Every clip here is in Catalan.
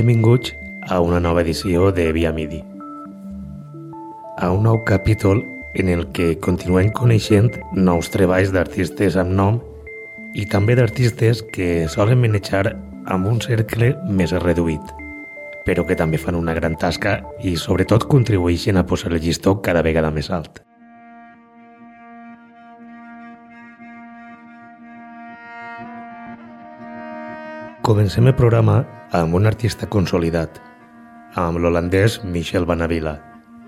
Benvinguts a una nova edició de Via Midi. A un nou capítol en el que continuem coneixent nous treballs d'artistes amb nom i també d'artistes que solen manejar amb un cercle més reduït, però que també fan una gran tasca i sobretot contribueixen a posar el llistó cada vegada més alt. Comencem el programa amb un artista consolidat, amb l'holandès Michel Banavila,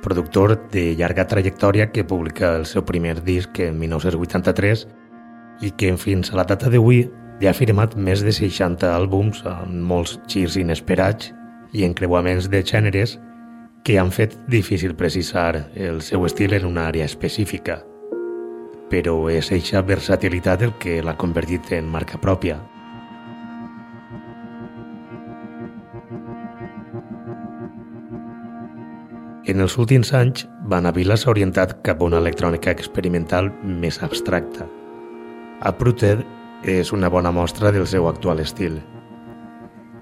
productor de llarga trajectòria que publica el seu primer disc en 1983 i que fins a la data d'avui ja ha firmat més de 60 àlbums amb molts girs inesperats i encreuaments de gèneres que han fet difícil precisar el seu estil en una àrea específica. Però és eixa versatilitat el que l'ha convertit en marca pròpia, En els últims anys, Vanavila s'ha orientat cap a una electrònica experimental més abstracta. Uprooted és una bona mostra del seu actual estil.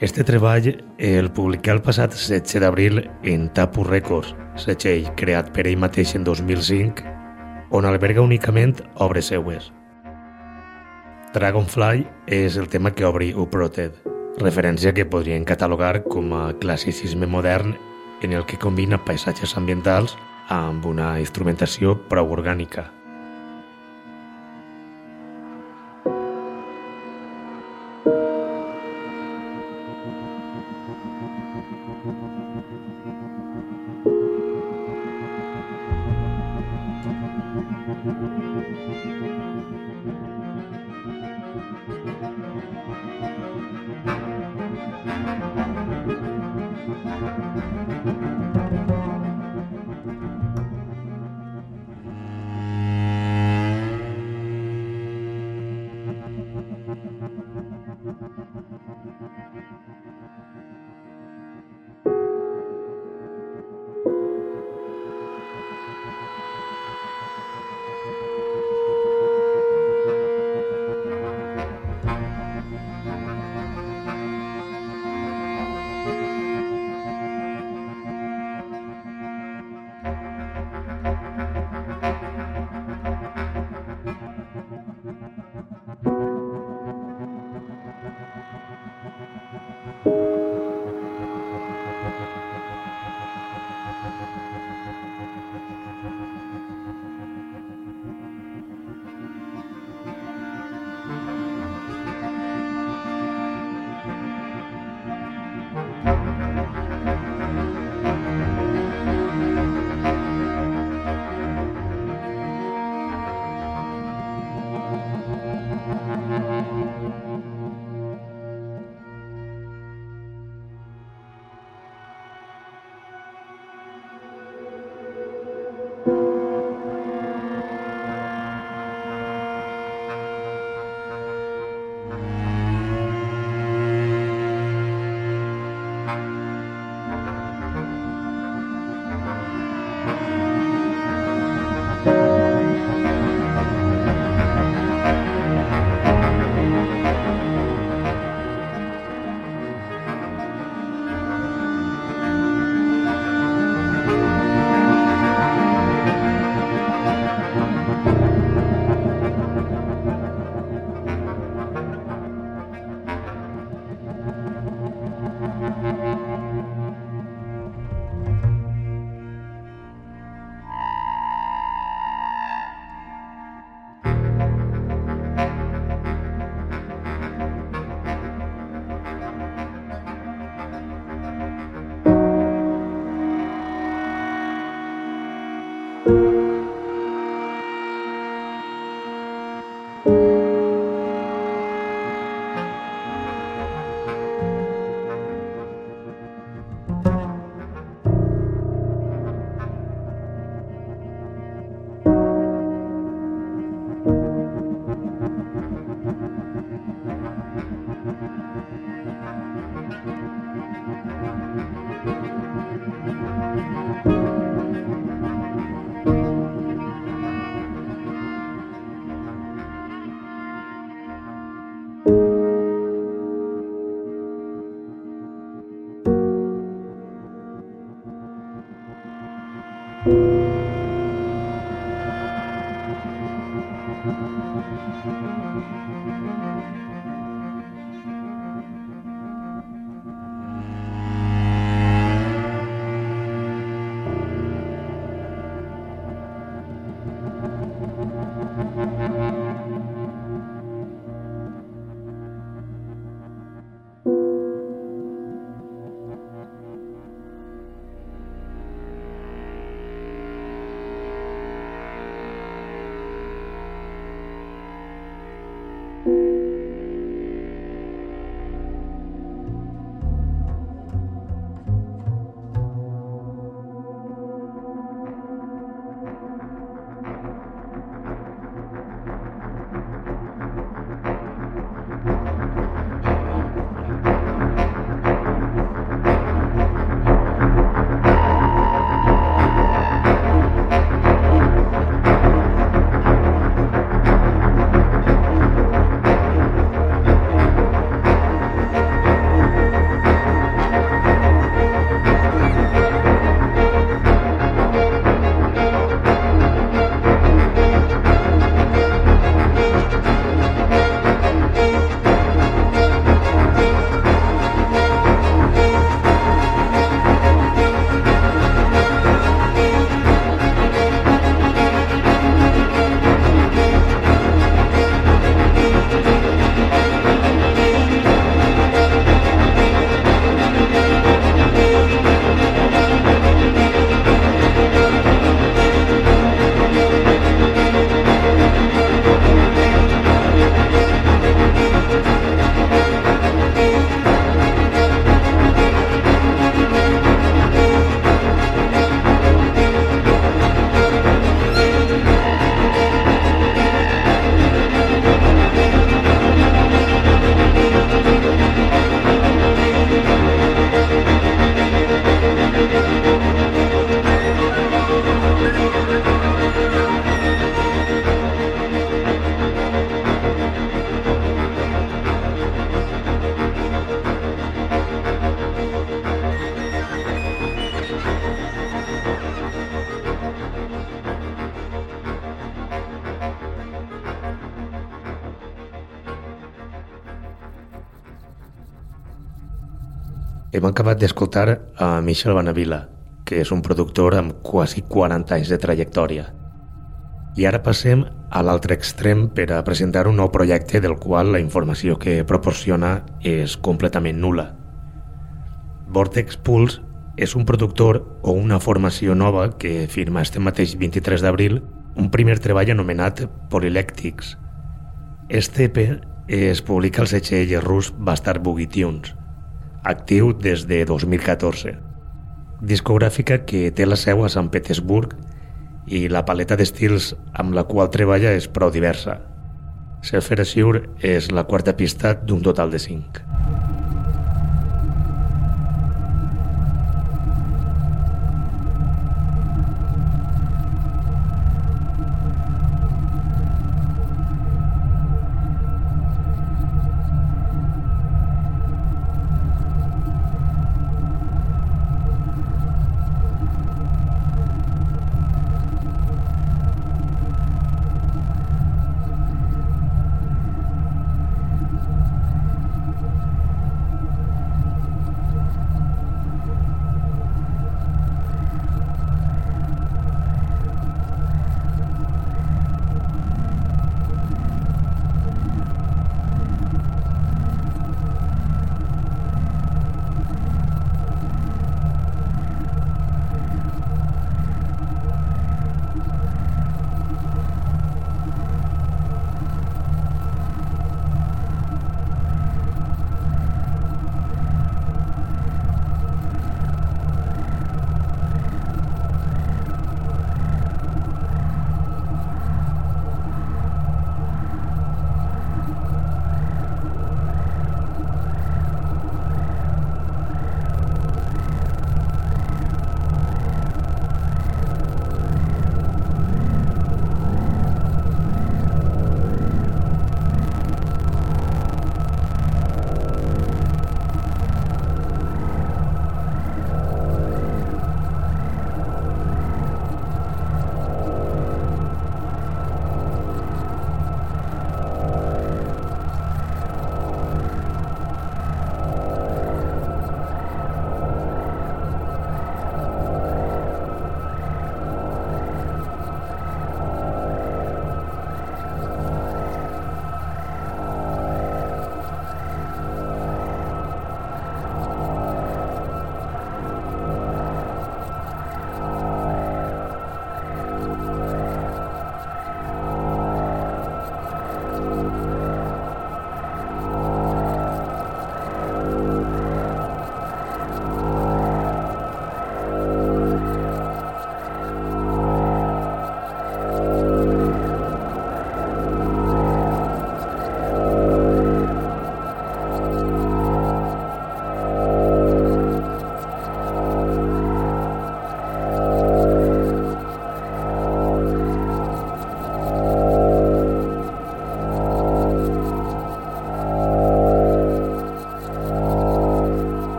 Este treball el publicà el passat 16 d'abril en Tapu Records, setxell creat per ell mateix en 2005, on alberga únicament obres seues. Dragonfly és el tema que obri Uprooted, referència que podrien catalogar com a classicisme modern en el que combina paisatges ambientals amb una instrumentació prou orgànica. Acabat d'escoltar a Michel Banavila, que és un productor amb quasi 40 anys de trajectòria. I ara passem a l'altre extrem per a presentar un nou projecte del qual la informació que proporciona és completament nula. Vortex Pulse és un productor o una formació nova que firma este mateix 23 d'abril un primer treball anomenat Polylèctics. Este EP es publica al setxell rus Bastard Boogie Tunes actiu des de 2014. Discogràfica que té la seu a Sant Petersburg i la paleta d'estils amb la qual treballa és prou diversa. Self-Erasure és la quarta pista d'un total de cinc.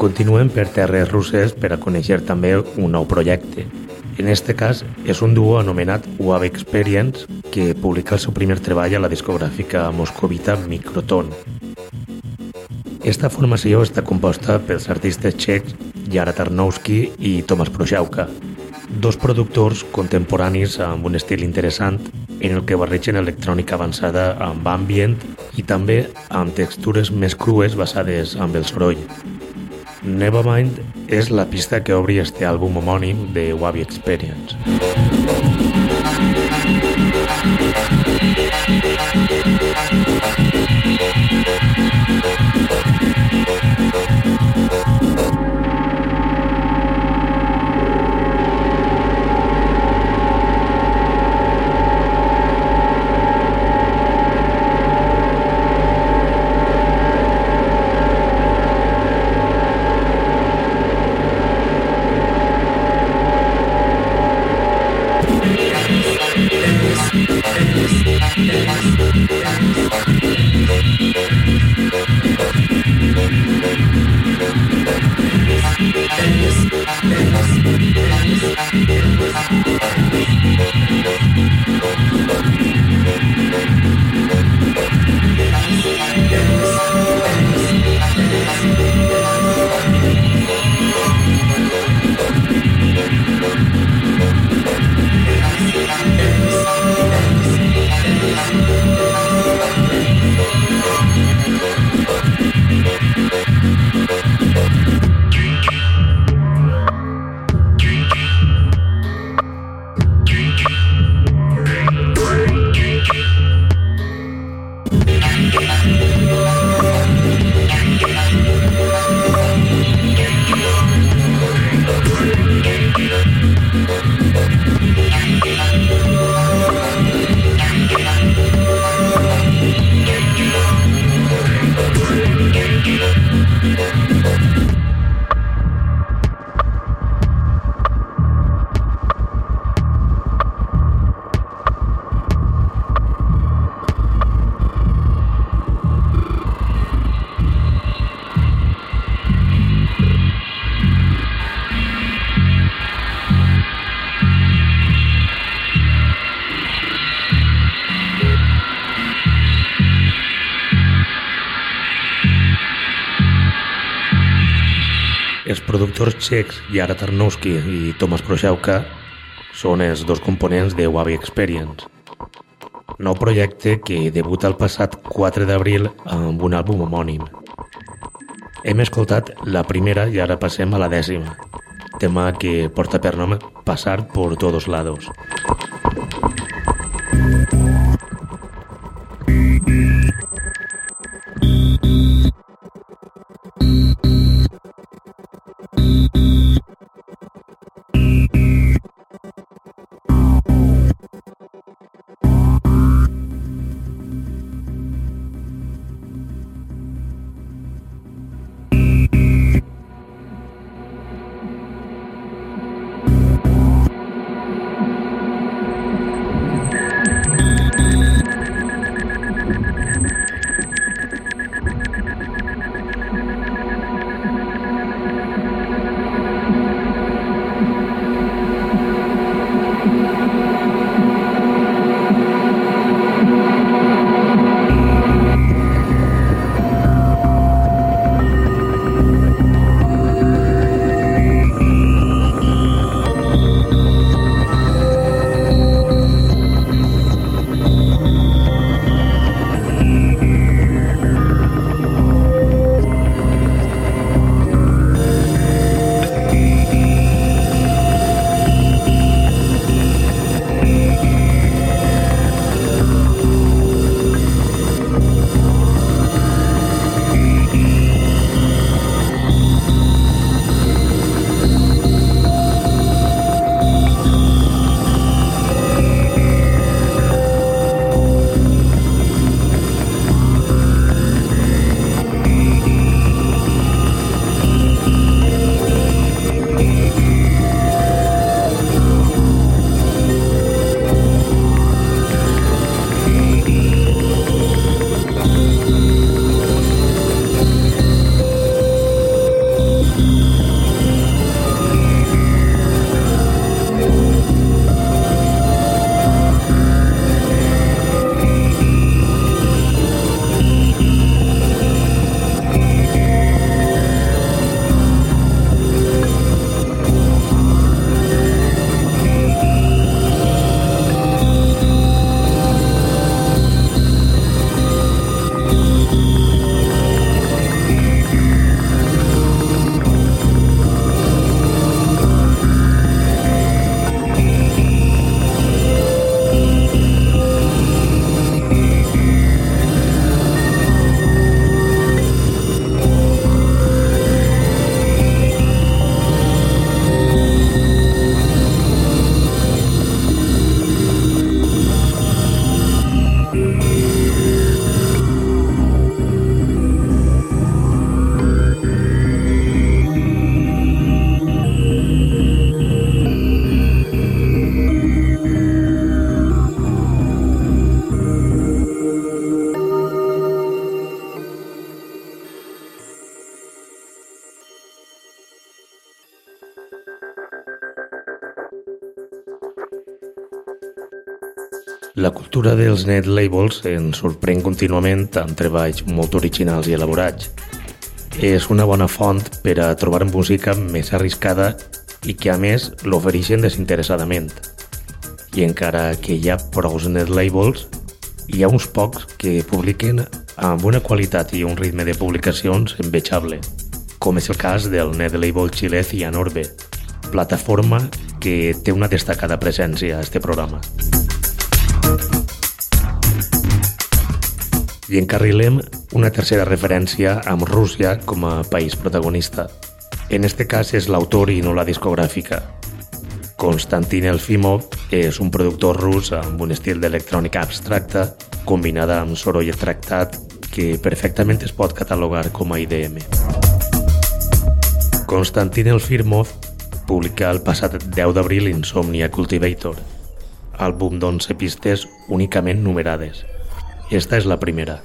Continuem per terres russes per a conèixer també un nou projecte. En este cas, és un duo anomenat Wave Experience que publica el seu primer treball a la discogràfica moscovita Microton. Esta formació està composta pels artistes txecs Yara Tarnowski i Tomas Prochauka, dos productors contemporanis amb un estil interessant en el que barregen electrònica avançada amb ambient i també amb textures més crues basades amb el soroll. Nevermind és la pista que obri este àlbum homònim de Wabi Experience. Productors txecs Yara Tarnowski i Tomas Prochauka són els dos components de Wabi Experience. Nou projecte que debuta el passat 4 d'abril amb un àlbum homònim. Hem escoltat la primera i ara passem a la dècima, tema que porta per nom Passar por todos lados. La cultura dels net labels ens sorprèn contínuament amb treballs molt originals i elaborats. És una bona font per a trobar música més arriscada i que a més l'ofereixen desinteressadament. I encara que hi ha prou net labels, hi ha uns pocs que publiquen amb una qualitat i un ritme de publicacions envejable, com és el cas del net label xilè Cianorbe, plataforma que té una destacada presència a este programa. I encarrilem una tercera referència amb Rússia com a país protagonista. En este cas és l'autor i no la discogràfica. Konstantin Elfimov és un productor rus amb un estil d'electrònica abstracta combinada amb soroll tractat que perfectament es pot catalogar com a IDM. Konstantin Elfimov publica el passat 10 d'abril Insomnia Cultivator, àlbum d'11 pistes únicament numerades. Esta és la primera.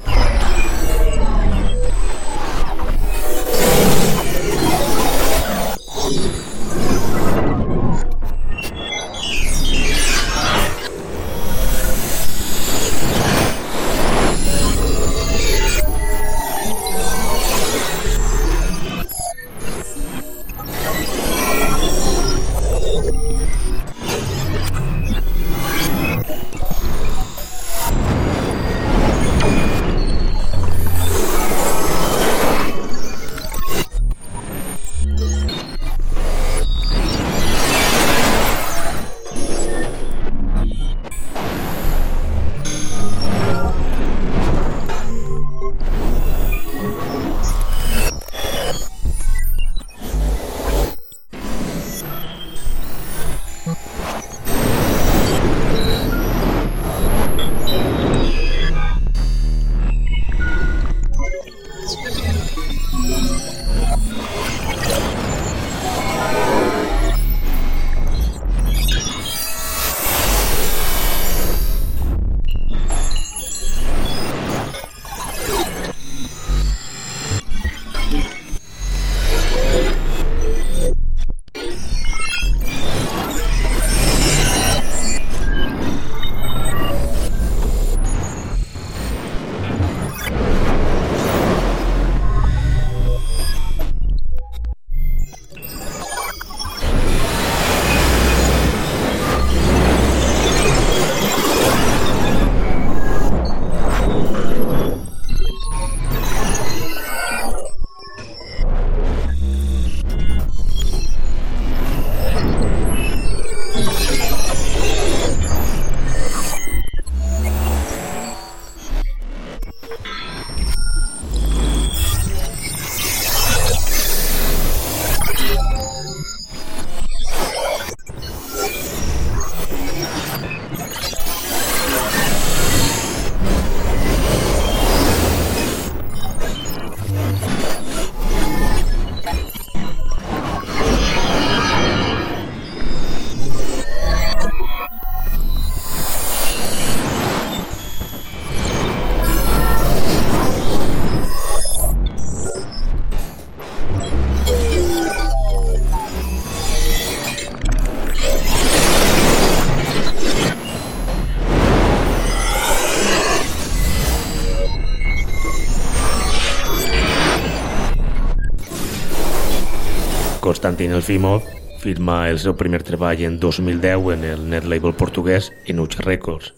Konstantin Elfimov firma el seu primer treball en 2010 en el net label portuguès Enuch Records.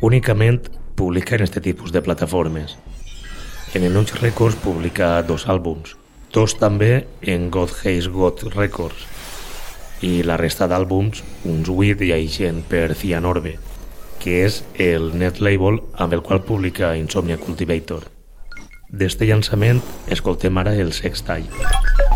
Únicament publica en aquest tipus de plataformes. En Enuch Records publica dos àlbums, dos també en God Haze God Records i la resta d'àlbums uns 8 lleixent per Cianorbe, que és el net label amb el qual publica Insomnia Cultivator. D'este llançament escoltem ara el Sextile. Film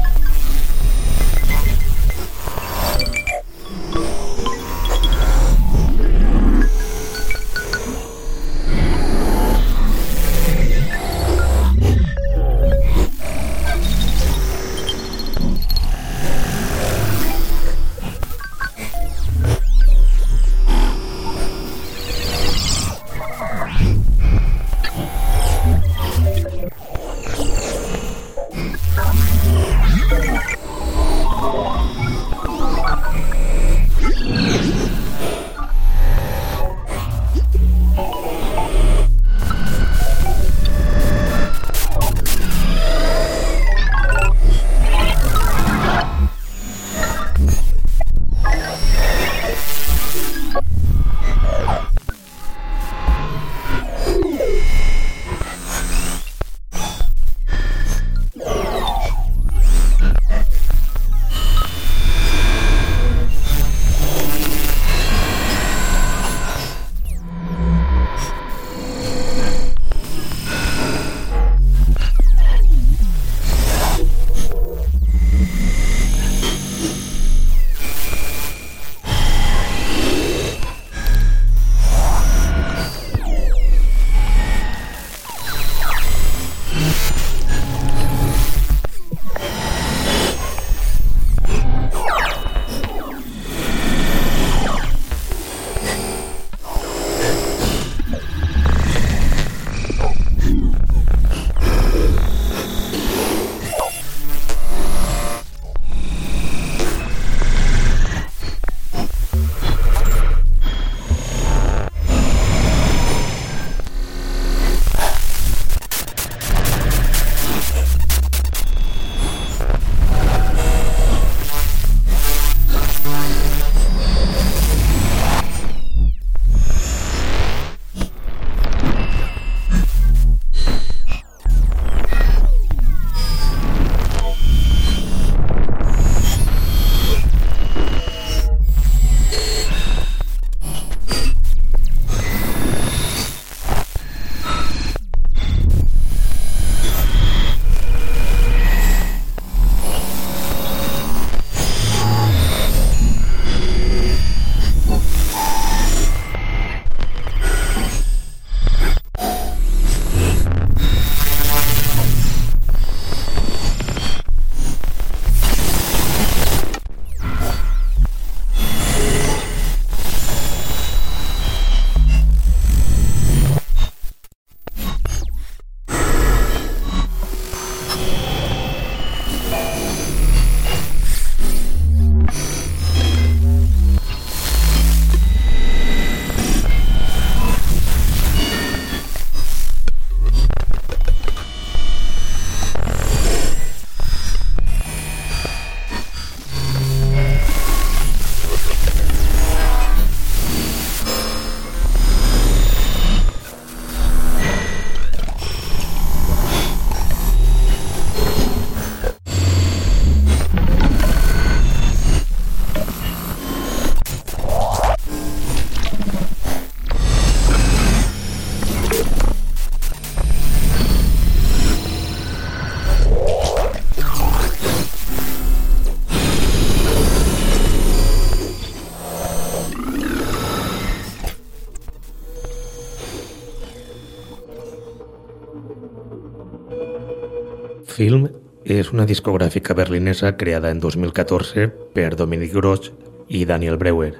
és una discogràfica berlinesa creada en 2014 per Dominic Grosch i Daniel Breuer.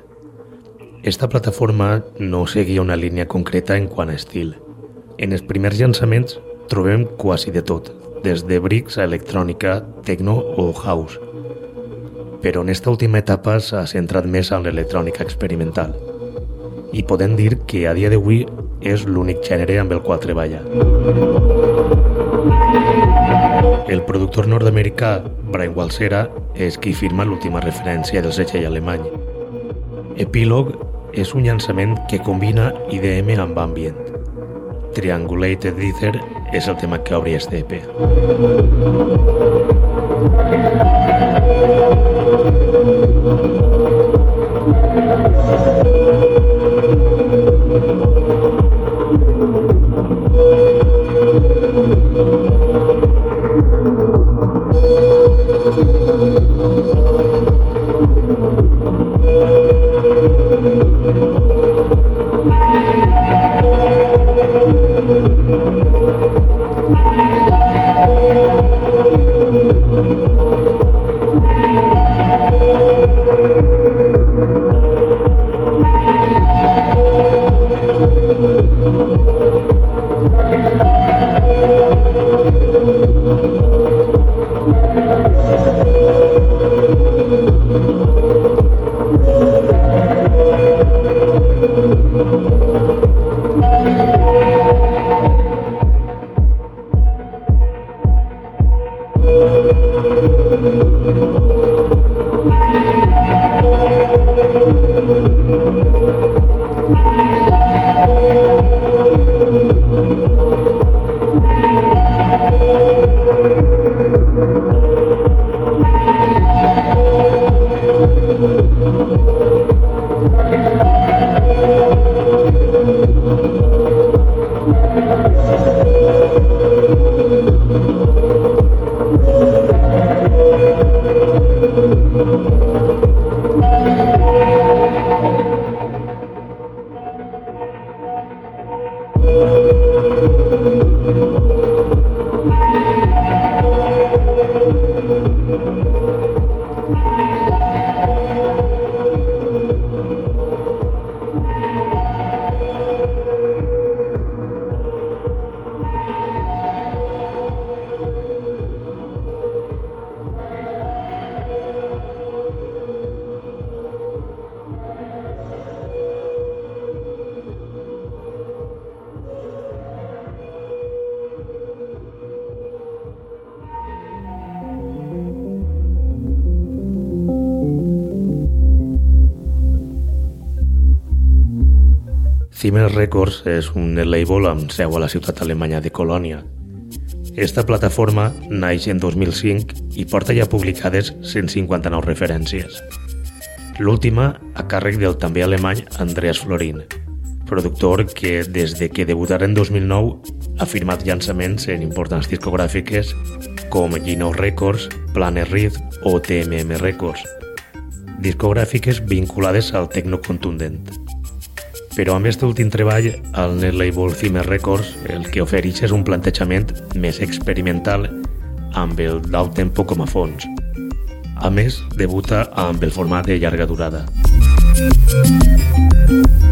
Esta plataforma no seguia una línia concreta en quant a estil. En els primers llançaments trobem quasi de tot, des de bricks a electrònica, techno o house. Però en esta última etapa s'ha centrat més en l'electrònica experimental. I podem dir que a dia d'avui és l'únic gènere amb el qual treballa. El productor nord-americà Brian Walsera és qui firma l'última referència del setxell alemany. Epílog és un llançament que combina IDM amb ambient. Triangulated Ether és el tema que obri este EP. Zimmer Records és un label amb seu a la ciutat alemanya de Colònia. Esta plataforma naix en 2005 i porta ja publicades 159 referències. L'última a càrrec del també alemany Andreas Florin, productor que des de que debutara en 2009 ha firmat llançaments en importants discogràfiques com Gino Records, Planet Reed o TMM Records, discogràfiques vinculades al tecno contundent. Però amb aquest últim treball, el net label Fimer Records, el que ofereix és un plantejament més experimental amb el dau tempo com a fons. A més, debuta amb el format de llarga durada. Thank you.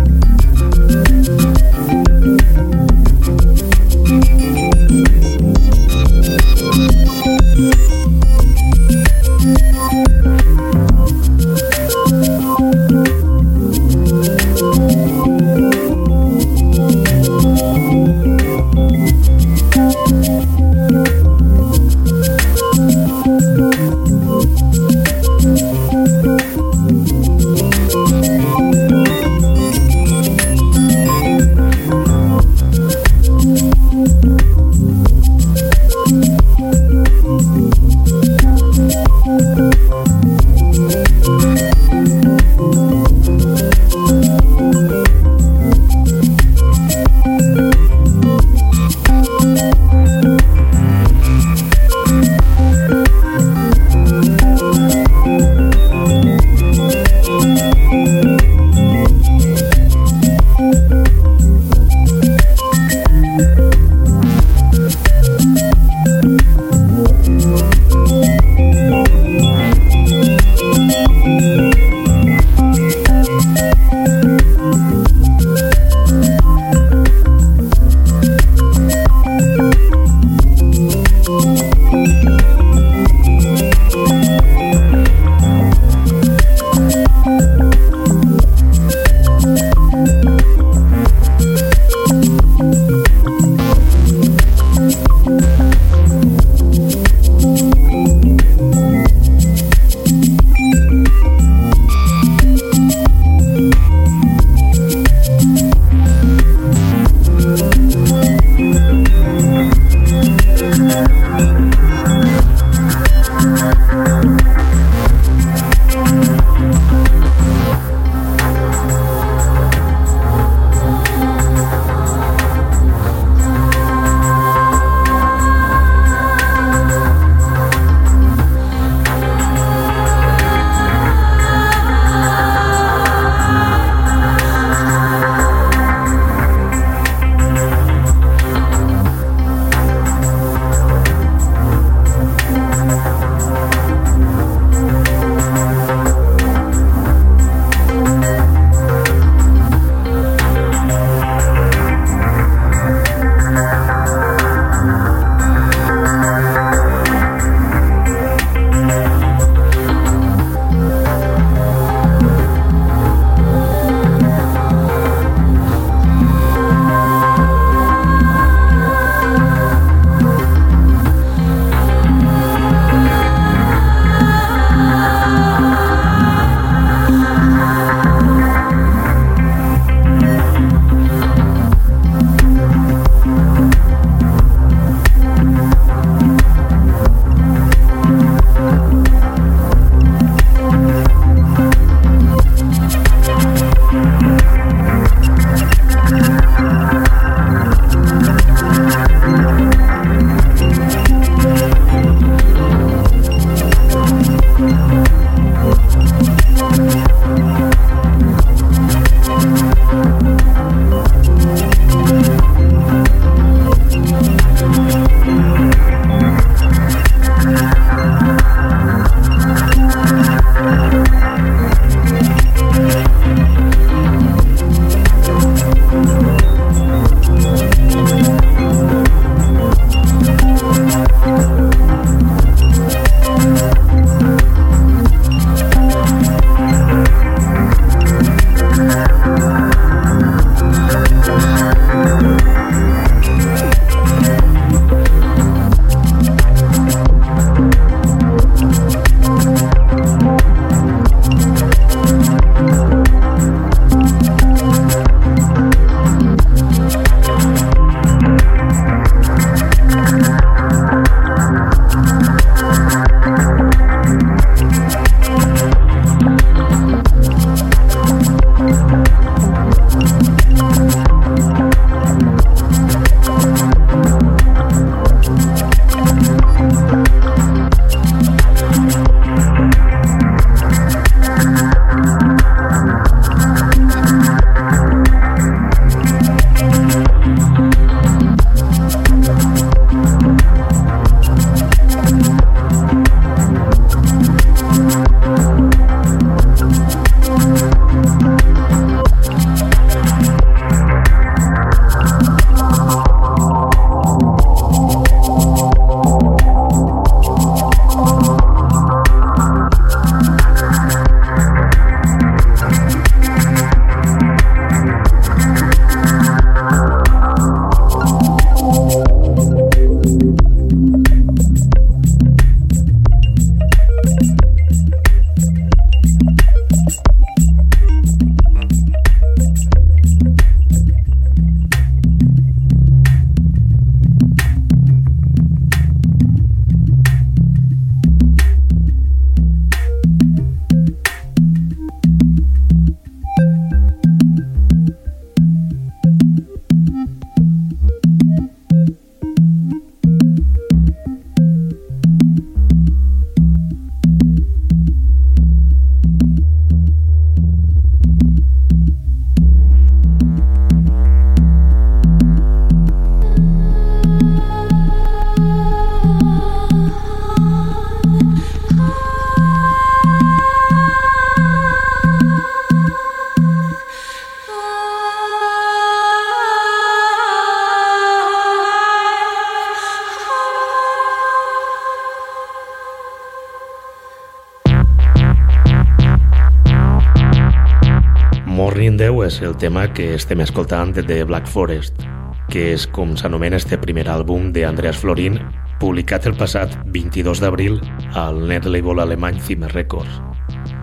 10 és el tema que estem escoltant de The Black Forest, que és com s'anomena este primer àlbum d'Andreas Florin, publicat el passat 22 d'abril al net label alemany Zimmer Records.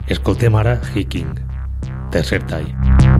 Escoltem ara Hiking, Tercer Eye.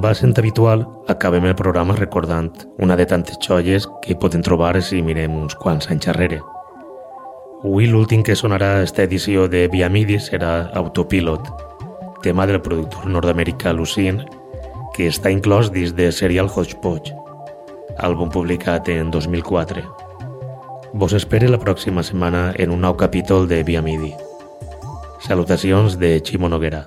Va sent habitual, acabem el programa recordant una de tantes xolles que poden trobar si mirem uns quants anys enrere. Avui l'últim que sonarà a esta edició de Via Midi serà Autopilot, tema del productor nord-americà Lucien, que està inclòs dins de Serial Hodgepodge, àlbum publicat en 2004. Vos espere la pròxima setmana en un nou capítol de Via Midi. Salutacions de Ximo Noguera.